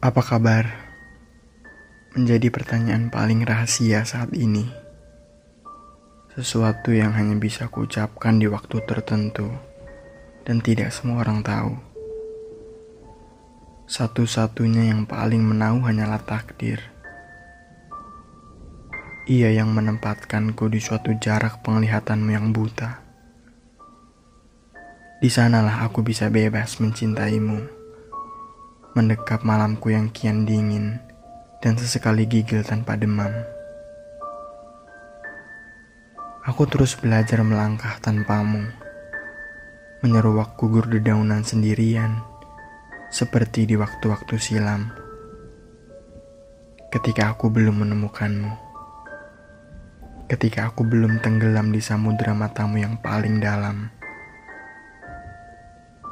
Apa kabar? Menjadi pertanyaan paling rahasia saat ini. Sesuatu yang hanya bisa kuucapkan di waktu tertentu dan tidak semua orang tahu. Satu-satunya yang paling menahu hanyalah takdir. Ia yang menempatkanku di suatu jarak penglihatanmu yang buta. Di sanalah aku bisa bebas mencintaimu mendekap malamku yang kian dingin dan sesekali gigil tanpa demam. Aku terus belajar melangkah tanpamu, menyeruak gugur dedaunan sendirian, seperti di waktu-waktu silam. Ketika aku belum menemukanmu, ketika aku belum tenggelam di samudera matamu yang paling dalam,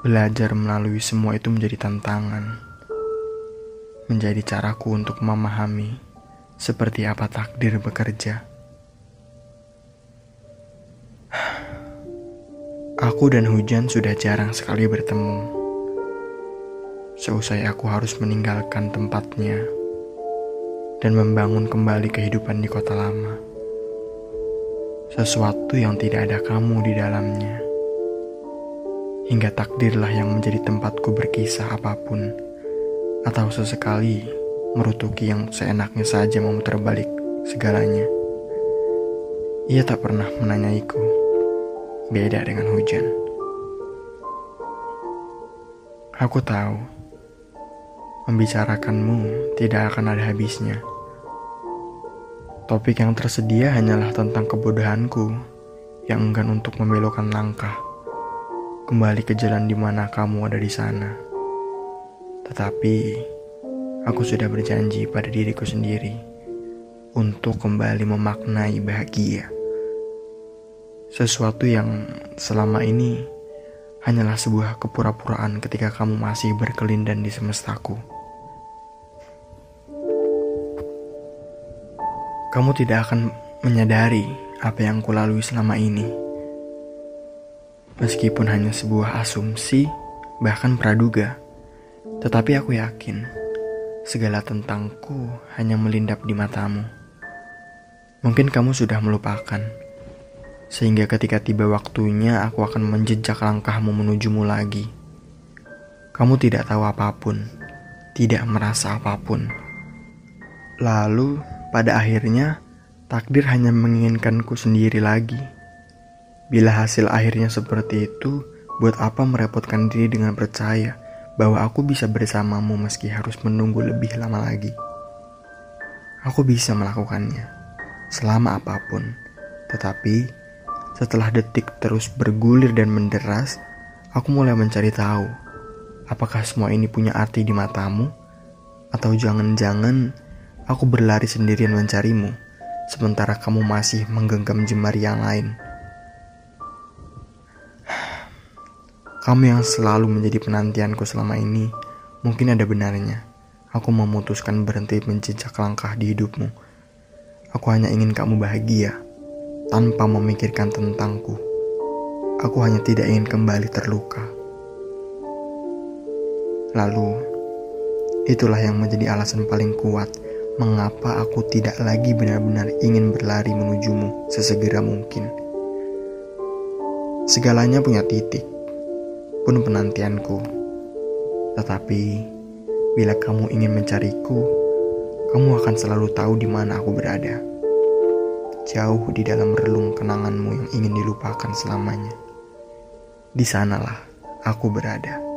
belajar melalui semua itu menjadi tantangan menjadi caraku untuk memahami seperti apa takdir bekerja. Aku dan hujan sudah jarang sekali bertemu. Seusai aku harus meninggalkan tempatnya dan membangun kembali kehidupan di kota lama. Sesuatu yang tidak ada kamu di dalamnya. Hingga takdirlah yang menjadi tempatku berkisah apa pun atau sesekali merutuki yang seenaknya saja memutar balik segalanya. Ia tak pernah menanyaiku, beda dengan hujan. Aku tahu, membicarakanmu tidak akan ada habisnya. Topik yang tersedia hanyalah tentang kebodohanku yang enggan untuk membelokkan langkah kembali ke jalan di mana kamu ada di sana. Tetapi aku sudah berjanji pada diriku sendiri untuk kembali memaknai bahagia. Sesuatu yang selama ini hanyalah sebuah kepura-puraan ketika kamu masih berkelindan di semestaku. Kamu tidak akan menyadari apa yang kulalui selama ini. Meskipun hanya sebuah asumsi, bahkan praduga. Tetapi aku yakin segala tentangku hanya melindap di matamu. Mungkin kamu sudah melupakan, sehingga ketika tiba waktunya aku akan menjejak langkahmu menujumu lagi. Kamu tidak tahu apa pun, tidak merasa apa pun. Lalu, pada akhirnya, takdir hanya menginginkanku sendiri lagi. Bila hasil akhirnya seperti itu, buat apa merepotkan diri dengan percaya bahwa aku bisa bersamamu meski harus menunggu lebih lama lagi. Aku bisa melakukannya selama apa pun, tetapi setelah detik terus bergulir dan menderas, aku mulai mencari tahu apakah semua ini punya arti di matamu, atau jangan-jangan aku berlari sendirian mencarimu, sementara kamu masih menggenggam jemari yang lain. Kamu yang selalu menjadi penantianku selama ini, mungkin ada benarnya. Aku memutuskan berhenti menjejak langkah di hidupmu. Aku hanya ingin kamu bahagia, tanpa memikirkan tentangku. Aku hanya tidak ingin kembali terluka. Lalu, itulah yang menjadi alasan paling kuat mengapa aku tidak lagi benar-benar ingin berlari menujumu sesegera mungkin. Segalanya punya titik pun penantianku. Tetapi, bila kamu ingin mencariku, kamu akan selalu tahu di mana aku berada. Jauh di dalam relung kenanganmu yang ingin dilupakan selamanya. Di sanalah aku berada.